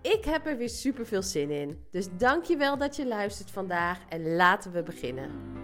Ik heb er weer super veel zin in. Dus dankjewel dat je luistert vandaag en laten we beginnen.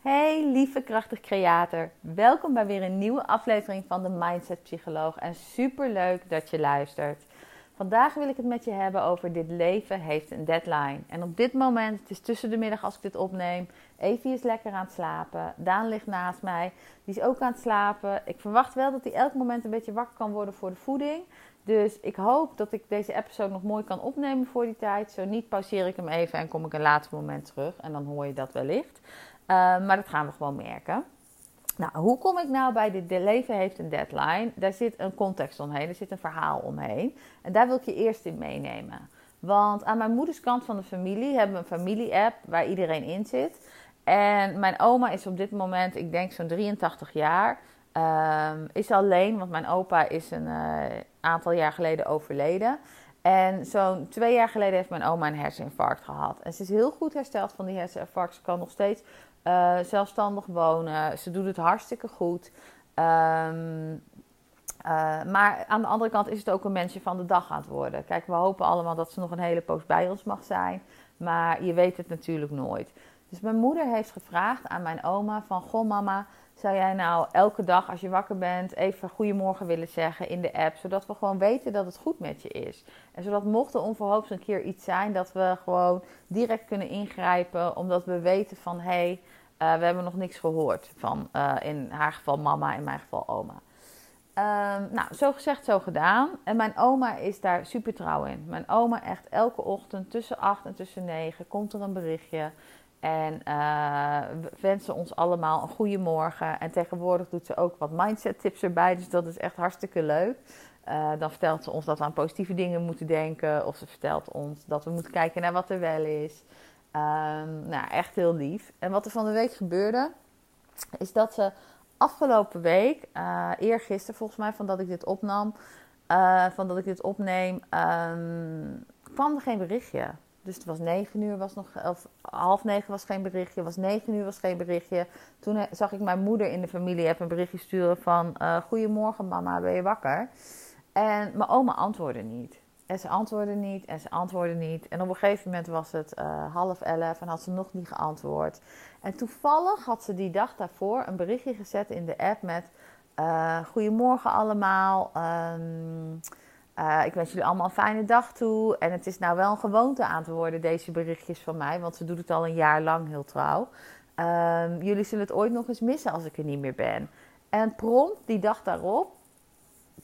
Hey lieve krachtig creator, welkom bij weer een nieuwe aflevering van de Mindset Psycholoog en super leuk dat je luistert. Vandaag wil ik het met je hebben over dit leven heeft een deadline. En op dit moment, het is tussen de middag als ik dit opneem, Evie is lekker aan het slapen. Daan ligt naast mij, die is ook aan het slapen. Ik verwacht wel dat hij elk moment een beetje wakker kan worden voor de voeding. Dus ik hoop dat ik deze episode nog mooi kan opnemen voor die tijd. Zo niet pauzeer ik hem even en kom ik een later moment terug. En dan hoor je dat wellicht. Uh, maar dat gaan we gewoon merken. Nou, hoe kom ik nou bij dit de leven heeft een deadline? Daar zit een context omheen, er zit een verhaal omheen. En daar wil ik je eerst in meenemen. Want aan mijn moeders kant van de familie hebben we een familie-app waar iedereen in zit. En mijn oma is op dit moment, ik denk zo'n 83 jaar, um, is alleen, want mijn opa is een uh, aantal jaar geleden overleden. En zo'n twee jaar geleden heeft mijn oma een herseninfarct gehad. En ze is heel goed hersteld van die herseninfarct. Ze kan nog steeds uh, zelfstandig wonen. Ze doet het hartstikke goed. Um, uh, maar aan de andere kant is het ook een mensje van de dag aan het worden. Kijk, we hopen allemaal dat ze nog een hele poos bij ons mag zijn. Maar je weet het natuurlijk nooit. Dus mijn moeder heeft gevraagd aan mijn oma van... Goh mama, zou jij nou elke dag als je wakker bent even goedemorgen willen zeggen in de app, zodat we gewoon weten dat het goed met je is. En zodat mocht er onverhoops een keer iets zijn, dat we gewoon direct kunnen ingrijpen, omdat we weten van hé, hey, uh, we hebben nog niks gehoord van uh, in haar geval mama, in mijn geval oma. Um, nou, zo gezegd, zo gedaan. En mijn oma is daar super trouw in. Mijn oma echt elke ochtend tussen 8 en tussen 9 komt er een berichtje. En uh, wensen ons allemaal een goede morgen. En tegenwoordig doet ze ook wat mindset tips erbij. Dus dat is echt hartstikke leuk. Uh, dan vertelt ze ons dat we aan positieve dingen moeten denken. Of ze vertelt ons dat we moeten kijken naar wat er wel is. Um, nou, echt heel lief. En wat er van de week gebeurde, is dat ze afgelopen week, uh, eergisteren volgens mij, van dat ik dit opnam, uh, van dat ik dit opneem, um, kwam er geen berichtje. Dus het was negen uur, was nog, of half negen was geen berichtje, was negen uur was geen berichtje. Toen zag ik mijn moeder in de familie even een berichtje sturen van... Uh, Goedemorgen mama, ben je wakker? En mijn oma antwoordde niet. En ze antwoordde niet en ze antwoordde niet. En op een gegeven moment was het uh, half elf en had ze nog niet geantwoord. En toevallig had ze die dag daarvoor een berichtje gezet in de app met... Uh, Goedemorgen allemaal, um, uh, ik wens jullie allemaal een fijne dag toe. En het is nou wel een gewoonte aan te worden, deze berichtjes van mij. Want ze doet het al een jaar lang heel trouw. Uh, jullie zullen het ooit nog eens missen als ik er niet meer ben. En prompt, die dag daarop,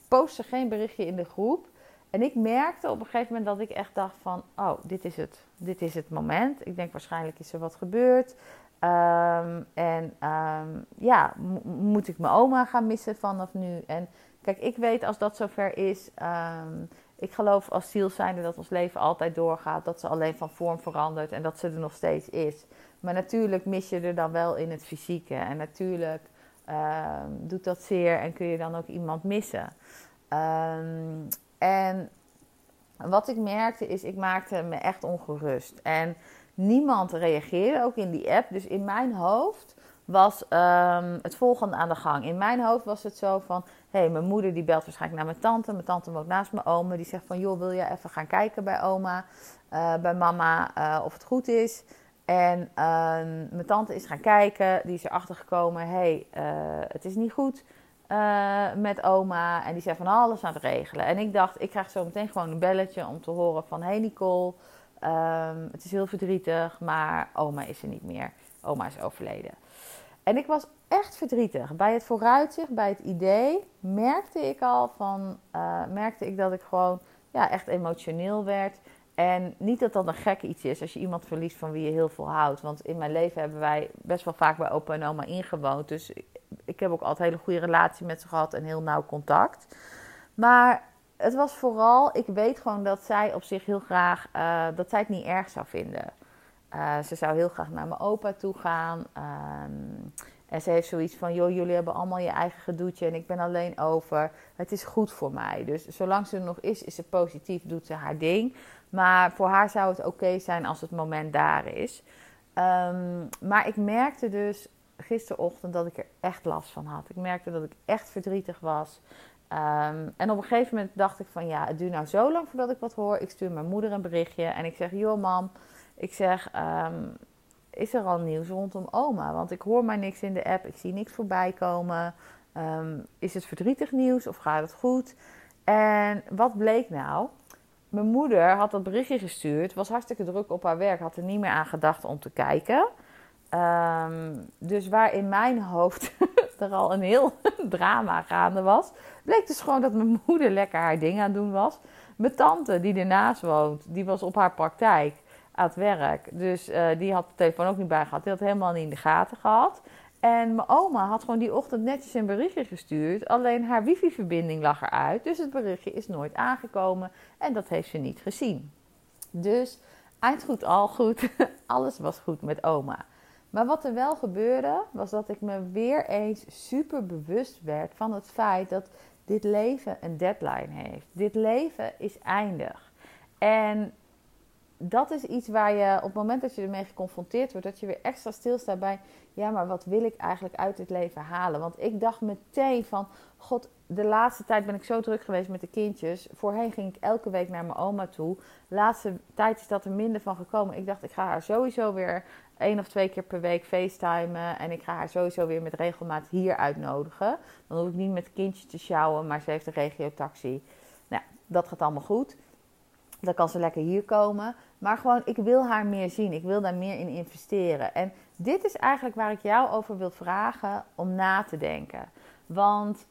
post ze geen berichtje in de groep. En ik merkte op een gegeven moment dat ik echt dacht van... Oh, dit is het. Dit is het moment. Ik denk waarschijnlijk is er wat gebeurd. Um, en um, ja, moet ik mijn oma gaan missen vanaf nu? En Kijk, ik weet als dat zover is. Um, ik geloof als ziel zijnde dat ons leven altijd doorgaat. Dat ze alleen van vorm verandert en dat ze er nog steeds is. Maar natuurlijk mis je er dan wel in het fysieke. En natuurlijk um, doet dat zeer en kun je dan ook iemand missen. Um, en wat ik merkte is, ik maakte me echt ongerust. En niemand reageerde, ook in die app. Dus in mijn hoofd was het volgende aan de gang. In mijn hoofd was het zo van... hey, mijn moeder die belt waarschijnlijk naar mijn tante. Mijn tante woont naast mijn oma. Die zegt van... joh, wil je even gaan kijken bij oma, uh, bij mama, uh, of het goed is? En ehm, mijn tante is gaan kijken, die is erachter gekomen, hé, hey, het is niet goed met oma. En die zei van alles aan het regelen. En ik dacht, ik krijg zo meteen gewoon een belletje om te horen van, hé hey Nicole, ehm, het is heel verdrietig, maar oma is er niet meer. Oma is overleden. En ik was echt verdrietig. Bij het vooruitzicht, bij het idee, merkte ik al van, uh, merkte ik dat ik gewoon ja, echt emotioneel werd. En niet dat dat een gek iets is als je iemand verliest van wie je heel veel houdt. Want in mijn leven hebben wij best wel vaak bij opa en oma ingewoond. Dus ik, heb ook altijd een hele goede relatie met ze gehad en heel nauw contact. Maar het was vooral, ik weet gewoon dat zij op zich heel graag, uh, dat zij het niet erg zou vinden. Uh, ze zou heel graag naar mijn opa toe gaan. Um, en ze heeft zoiets van: joh, jullie hebben allemaal je eigen gedoetje en ik ben alleen over. Het is goed voor mij. Dus zolang ze er nog is, is ze positief, doet ze haar ding. Maar voor haar zou het oké zijn als het moment daar is. Um, maar ik merkte dus gisterochtend dat ik er echt last van had. Ik merkte dat ik echt verdrietig was. Um, en op een gegeven moment dacht ik van ja, het duurt nou zo lang voordat ik wat hoor. Ik stuur mijn moeder een berichtje en ik zeg: joh, mam. Ik zeg, um, is er al nieuws rondom oma? Want ik hoor maar niks in de app, ik zie niks voorbij komen. Um, is het verdrietig nieuws of gaat het goed? En wat bleek nou? Mijn moeder had dat berichtje gestuurd, was hartstikke druk op haar werk, had er niet meer aan gedacht om te kijken. Um, dus waar in mijn hoofd er al een heel drama gaande was, bleek dus gewoon dat mijn moeder lekker haar ding aan doen was. Mijn tante, die ernaast woont, die was op haar praktijk aan werk. Dus uh, die had de telefoon ook niet bij gehad. Die had helemaal niet in de gaten gehad. En mijn oma had gewoon die ochtend netjes een berichtje gestuurd. Alleen haar wifi-verbinding lag eruit. Dus het berichtje is nooit aangekomen. En dat heeft ze niet gezien. Dus eind goed, al goed. Alles was goed met oma. Maar wat er wel gebeurde, was dat ik me weer eens super bewust werd van het feit dat dit leven een deadline heeft. Dit leven is eindig. En dat is iets waar je op het moment dat je ermee geconfronteerd wordt, dat je weer extra stilstaat bij, ja, maar wat wil ik eigenlijk uit dit leven halen? Want ik dacht meteen van, god, de laatste tijd ben ik zo druk geweest met de kindjes. Voorheen ging ik elke week naar mijn oma toe. Laatste tijd is dat er minder van gekomen. Ik dacht, ik ga haar sowieso weer één of twee keer per week facetimen. En ik ga haar sowieso weer met regelmaat hier uitnodigen. Dan hoef ik niet met kindjes te sjouwen, maar ze heeft een regiotaxi. Nou, dat gaat allemaal goed. Dan kan ze lekker hier komen. Maar gewoon, ik wil haar meer zien. Ik wil daar meer in investeren. En dit is eigenlijk waar ik jou over wil vragen om na te denken. Want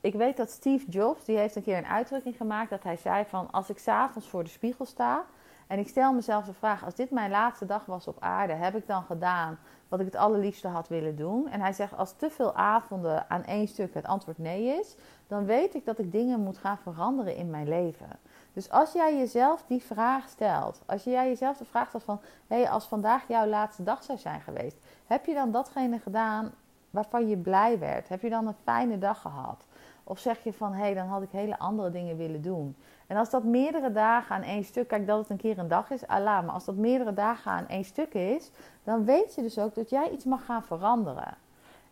ik weet dat Steve Jobs, die heeft een keer een uitdrukking gemaakt dat hij zei van als ik s'avonds voor de spiegel sta en ik stel mezelf de vraag, als dit mijn laatste dag was op aarde, heb ik dan gedaan wat ik het allerliefste had willen doen? En hij zegt, als te veel avonden aan één stuk het antwoord nee is, dan weet ik dat ik dingen moet gaan veranderen in mijn leven. Dus als jij jezelf die vraag stelt, als jij jezelf de vraag stelt van, hé, hey, als vandaag jouw laatste dag zou zijn geweest, heb je dan datgene gedaan waarvan je blij werd? Heb je dan een fijne dag gehad? Of zeg je van, hé, hey, dan had ik hele andere dingen willen doen. En als dat meerdere dagen aan één stuk, kijk dat het een keer een dag is, Allah, maar als dat meerdere dagen aan één stuk is, dan weet je dus ook dat jij iets mag gaan veranderen.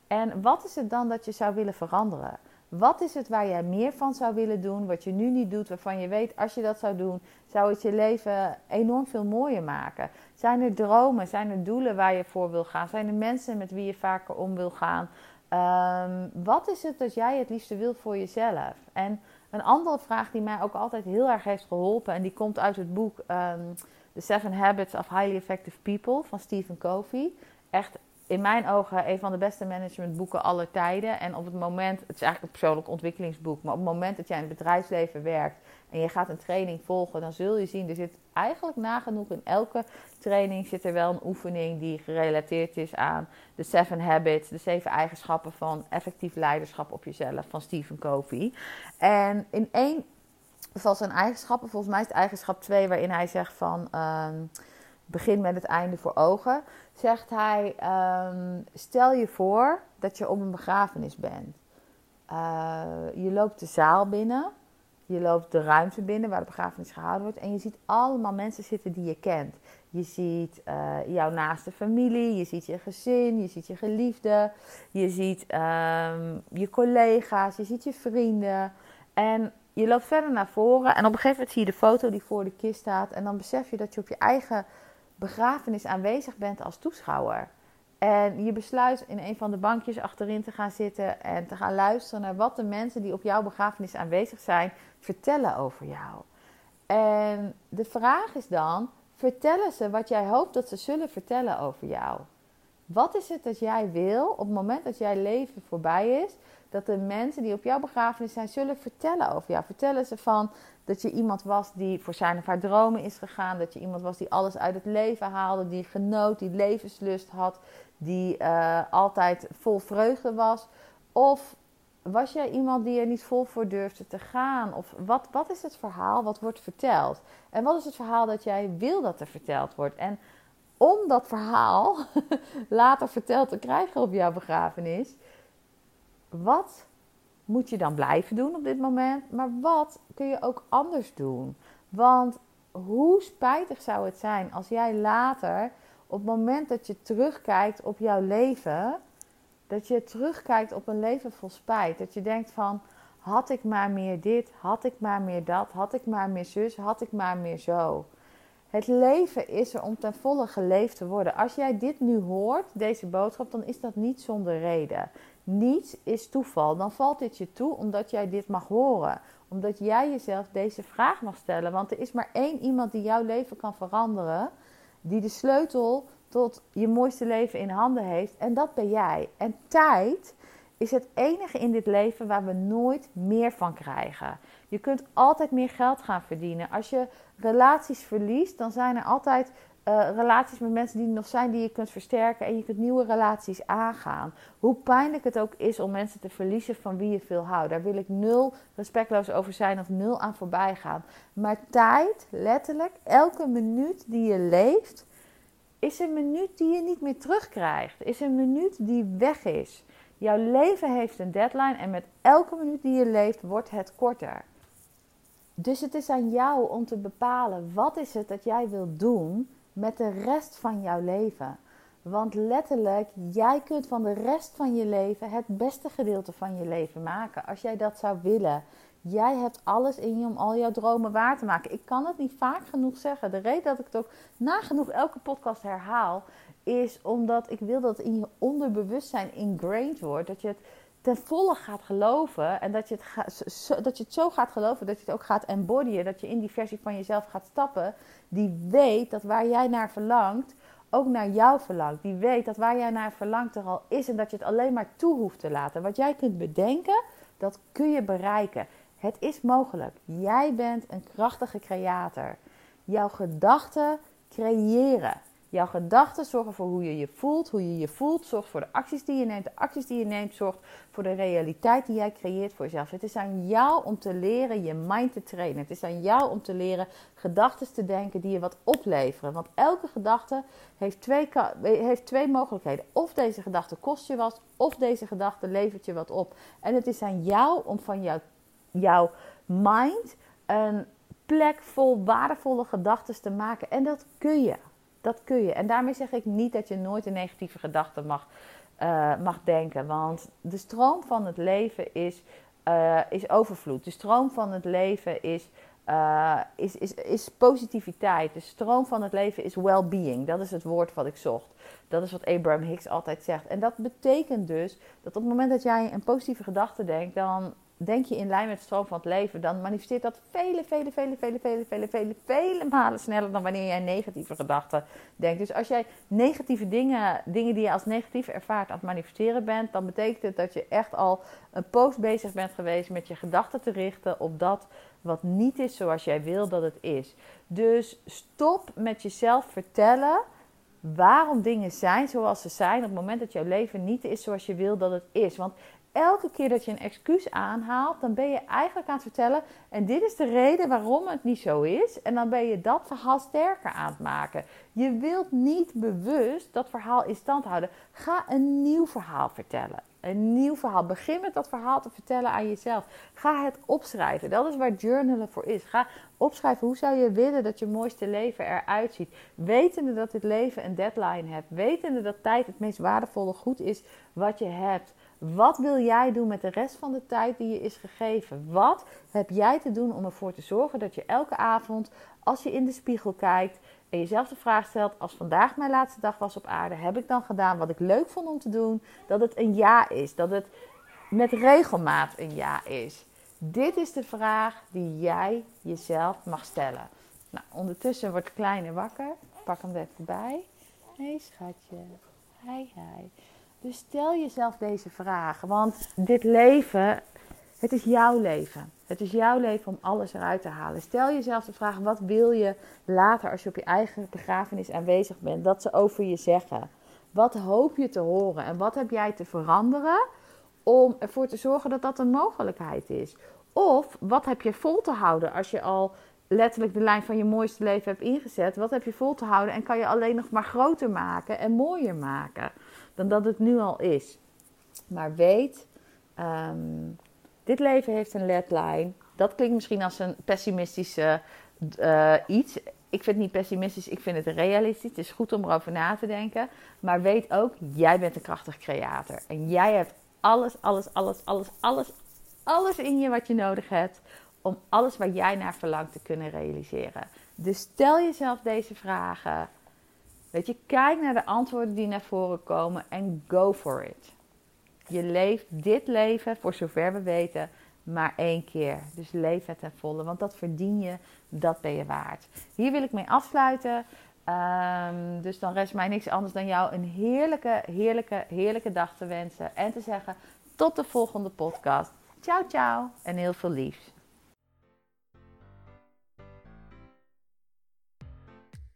En wat is het dan dat je zou willen veranderen? Wat is het waar jij meer van zou willen doen, wat je nu niet doet, waarvan je weet als je dat zou doen, zou het je leven enorm veel mooier maken? Zijn er dromen, zijn er doelen waar je voor wil gaan? Zijn er mensen met wie je vaker om wil gaan? Um, wat is het dat jij het liefste wil voor jezelf? En een andere vraag die mij ook altijd heel erg heeft geholpen, en die komt uit het boek um, The Seven Habits of Highly Effective People van Stephen Covey. Echt in mijn ogen een van de beste managementboeken aller tijden. En op het moment, het is eigenlijk een persoonlijk ontwikkelingsboek, maar op het moment dat jij in het bedrijfsleven werkt en je gaat een training volgen, dan zul je zien, er zit eigenlijk nagenoeg in elke training zit er wel een oefening die gerelateerd is aan de Seven Habits, de zeven eigenschappen van effectief leiderschap op jezelf van Stephen Covey. En in één van zijn eigenschappen, volgens mij is het eigenschap 2, waarin hij zegt van. Um, begin met het einde voor ogen, zegt hij: um, Stel je voor dat je op een begrafenis bent. Uh, je loopt de zaal binnen, je loopt de ruimte binnen waar de begrafenis gehouden wordt en je ziet allemaal mensen zitten die je kent. Je ziet uh, jouw naaste familie, je ziet je gezin, je ziet je geliefde, je ziet um, je collega's, je ziet je vrienden. En je loopt verder naar voren en op een gegeven moment zie je de foto die voor de kist staat en dan besef je dat je op je eigen begrafenis aanwezig bent als toeschouwer. En je besluit in een van de bankjes achterin te gaan zitten en te gaan luisteren naar wat de mensen die op jouw begrafenis aanwezig zijn vertellen over jou. En de vraag is dan: vertellen ze wat jij hoopt dat ze zullen vertellen over jou? Wat is het dat jij wil op het moment dat jij leven voorbij is, dat de mensen die op jouw begrafenis zijn zullen vertellen over jou? Vertellen ze van dat je iemand was die voor zijn of haar dromen is gegaan, dat je iemand was die alles uit het leven haalde, die genoot, die levenslust had, die uh, altijd vol vreugde was? Of was jij iemand die er niet vol voor durfde te gaan? Of wat, wat is het verhaal wat wordt verteld? En wat is het verhaal dat jij wil dat er verteld wordt? En om dat verhaal later verteld te krijgen op jouw begrafenis, wat moet je dan blijven doen op dit moment? Maar wat kun je ook anders doen? Want hoe spijtig zou het zijn als jij later, op het moment dat je terugkijkt op jouw leven, dat je terugkijkt op een leven vol spijt. Dat je denkt van, had ik maar meer dit, had ik maar meer dat, had ik maar meer zus, had ik maar meer zo. Het leven is er om ten volle geleefd te worden. Als jij dit nu hoort, deze boodschap, dan is dat niet zonder reden. Niets is toeval. Dan valt dit je toe omdat jij dit mag horen. Omdat jij jezelf deze vraag mag stellen. Want er is maar één iemand die jouw leven kan veranderen. Die de sleutel tot je mooiste leven in handen heeft. En dat ben jij. En tijd is het enige in dit leven waar we nooit meer van krijgen. Je kunt altijd meer geld gaan verdienen. Als je relaties verliest, dan zijn er altijd uh, relaties met mensen die er nog zijn die je kunt versterken en je kunt nieuwe relaties aangaan. Hoe pijnlijk het ook is om mensen te verliezen van wie je veel houdt. Daar wil ik nul respectloos over zijn of nul aan voorbij gaan. Maar tijd, letterlijk, elke minuut die je leeft, is een minuut die je niet meer terugkrijgt. Is een minuut die weg is. Jouw leven heeft een deadline en met elke minuut die je leeft wordt het korter. Dus het is aan jou om te bepalen wat is het dat jij wilt doen met de rest van jouw leven. Want letterlijk, jij kunt van de rest van je leven het beste gedeelte van je leven maken. Als jij dat zou willen. Jij hebt alles in je om al jouw dromen waar te maken. Ik kan het niet vaak genoeg zeggen. De reden dat ik het ook nagenoeg elke podcast herhaal, is omdat ik wil dat het in je onderbewustzijn ingrained wordt. Dat je het ten volle gaat geloven en dat je, het dat je het zo gaat geloven dat je het ook gaat embodyen, dat je in die versie van jezelf gaat stappen, die weet dat waar jij naar verlangt, ook naar jou verlangt. Die weet dat waar jij naar verlangt er al is en dat je het alleen maar toe hoeft te laten. Wat jij kunt bedenken, dat kun je bereiken. Het is mogelijk. Jij bent een krachtige creator. Jouw gedachten creëren. Jouw gedachten zorgen voor hoe je je voelt. Hoe je je voelt zorgt voor de acties die je neemt. De acties die je neemt zorgt voor de realiteit die jij creëert voor jezelf. Het is aan jou om te leren je mind te trainen. Het is aan jou om te leren gedachten te denken die je wat opleveren. Want elke gedachte heeft twee, heeft twee mogelijkheden. Of deze gedachte kost je wat, of deze gedachte levert je wat op. En het is aan jou om van jouw, jouw mind een plek vol waardevolle gedachten te maken. En dat kun je. Dat kun je. En daarmee zeg ik niet dat je nooit een negatieve gedachte mag, uh, mag denken. Want de stroom van het leven is, uh, is overvloed. De stroom van het leven is, uh, is, is, is positiviteit. De stroom van het leven is well-being. Dat is het woord wat ik zocht. Dat is wat Abraham Hicks altijd zegt. En dat betekent dus dat op het moment dat jij een positieve gedachte denkt, dan denk je in lijn met de stroom van het leven, dan manifesteert dat vele, vele, vele, vele, vele, vele, vele, vele malen sneller dan wanneer jij negatieve gedachten denkt. Dus als jij negatieve dingen, dingen die je als negatief ervaart aan het manifesteren bent, dan betekent het dat je echt al een post bezig bent geweest met je gedachten te richten op dat wat niet is zoals jij wil dat het is. Dus stop met jezelf vertellen waarom dingen zijn zoals ze zijn op het moment dat jouw leven niet is zoals je wil dat het is. Want elke keer dat je een excuus aanhaalt, dan ben je eigenlijk aan het vertellen. En dit is de reden waarom het niet zo is. En dan ben je dat verhaal sterker aan het maken. Je wilt niet bewust dat verhaal in stand houden. Ga een nieuw verhaal vertellen. Een nieuw verhaal. Begin met dat verhaal te vertellen aan jezelf. Ga het opschrijven. Dat is waar journalen voor is. Ga opschrijven hoe zou je willen dat je mooiste leven eruit ziet. Wetende dat dit leven een deadline hebt. Wetende dat tijd het meest waardevolle goed is wat je hebt. Wat wil jij doen met de rest van de tijd die je is gegeven? Wat heb jij te doen om ervoor te zorgen dat je elke avond, als je in de spiegel kijkt, en jezelf de vraag stelt: als vandaag mijn laatste dag was op aarde, heb ik dan gedaan wat ik leuk vond om te doen? Dat het een ja is, dat het met regelmaat een ja is. Dit is de vraag die jij jezelf mag stellen. Nou, ondertussen wordt kleine wakker. Pak hem er even bij. Hé hey, schatje. Hi, hi. Dus stel jezelf deze vraag. Want dit leven, het is jouw leven. Het is jouw leven om alles eruit te halen. Stel jezelf de vraag: wat wil je later als je op je eigen begrafenis aanwezig bent, dat ze over je zeggen? Wat hoop je te horen en wat heb jij te veranderen om ervoor te zorgen dat dat een mogelijkheid is? Of wat heb je vol te houden als je al letterlijk de lijn van je mooiste leven hebt ingezet? Wat heb je vol te houden en kan je alleen nog maar groter maken en mooier maken dan dat het nu al is? Maar weet, um, dit leven heeft een ledline. Dat klinkt misschien als een pessimistische uh, iets. Ik vind het niet pessimistisch, ik vind het realistisch. Het is goed om erover na te denken. Maar weet ook, jij bent een krachtig creator. En jij hebt alles, alles, alles, alles, alles, alles in je wat je nodig hebt om alles waar jij naar verlangt te kunnen realiseren. Dus stel jezelf deze vragen. Weet je, kijk naar de antwoorden die naar voren komen en go for it. Je leeft dit leven, voor zover we weten, maar één keer. Dus leef het ten volle, want dat verdien je, dat ben je waard. Hier wil ik mee afsluiten. Um, dus dan rest mij niks anders dan jou een heerlijke, heerlijke, heerlijke dag te wensen. En te zeggen tot de volgende podcast. Ciao, ciao en heel veel liefs.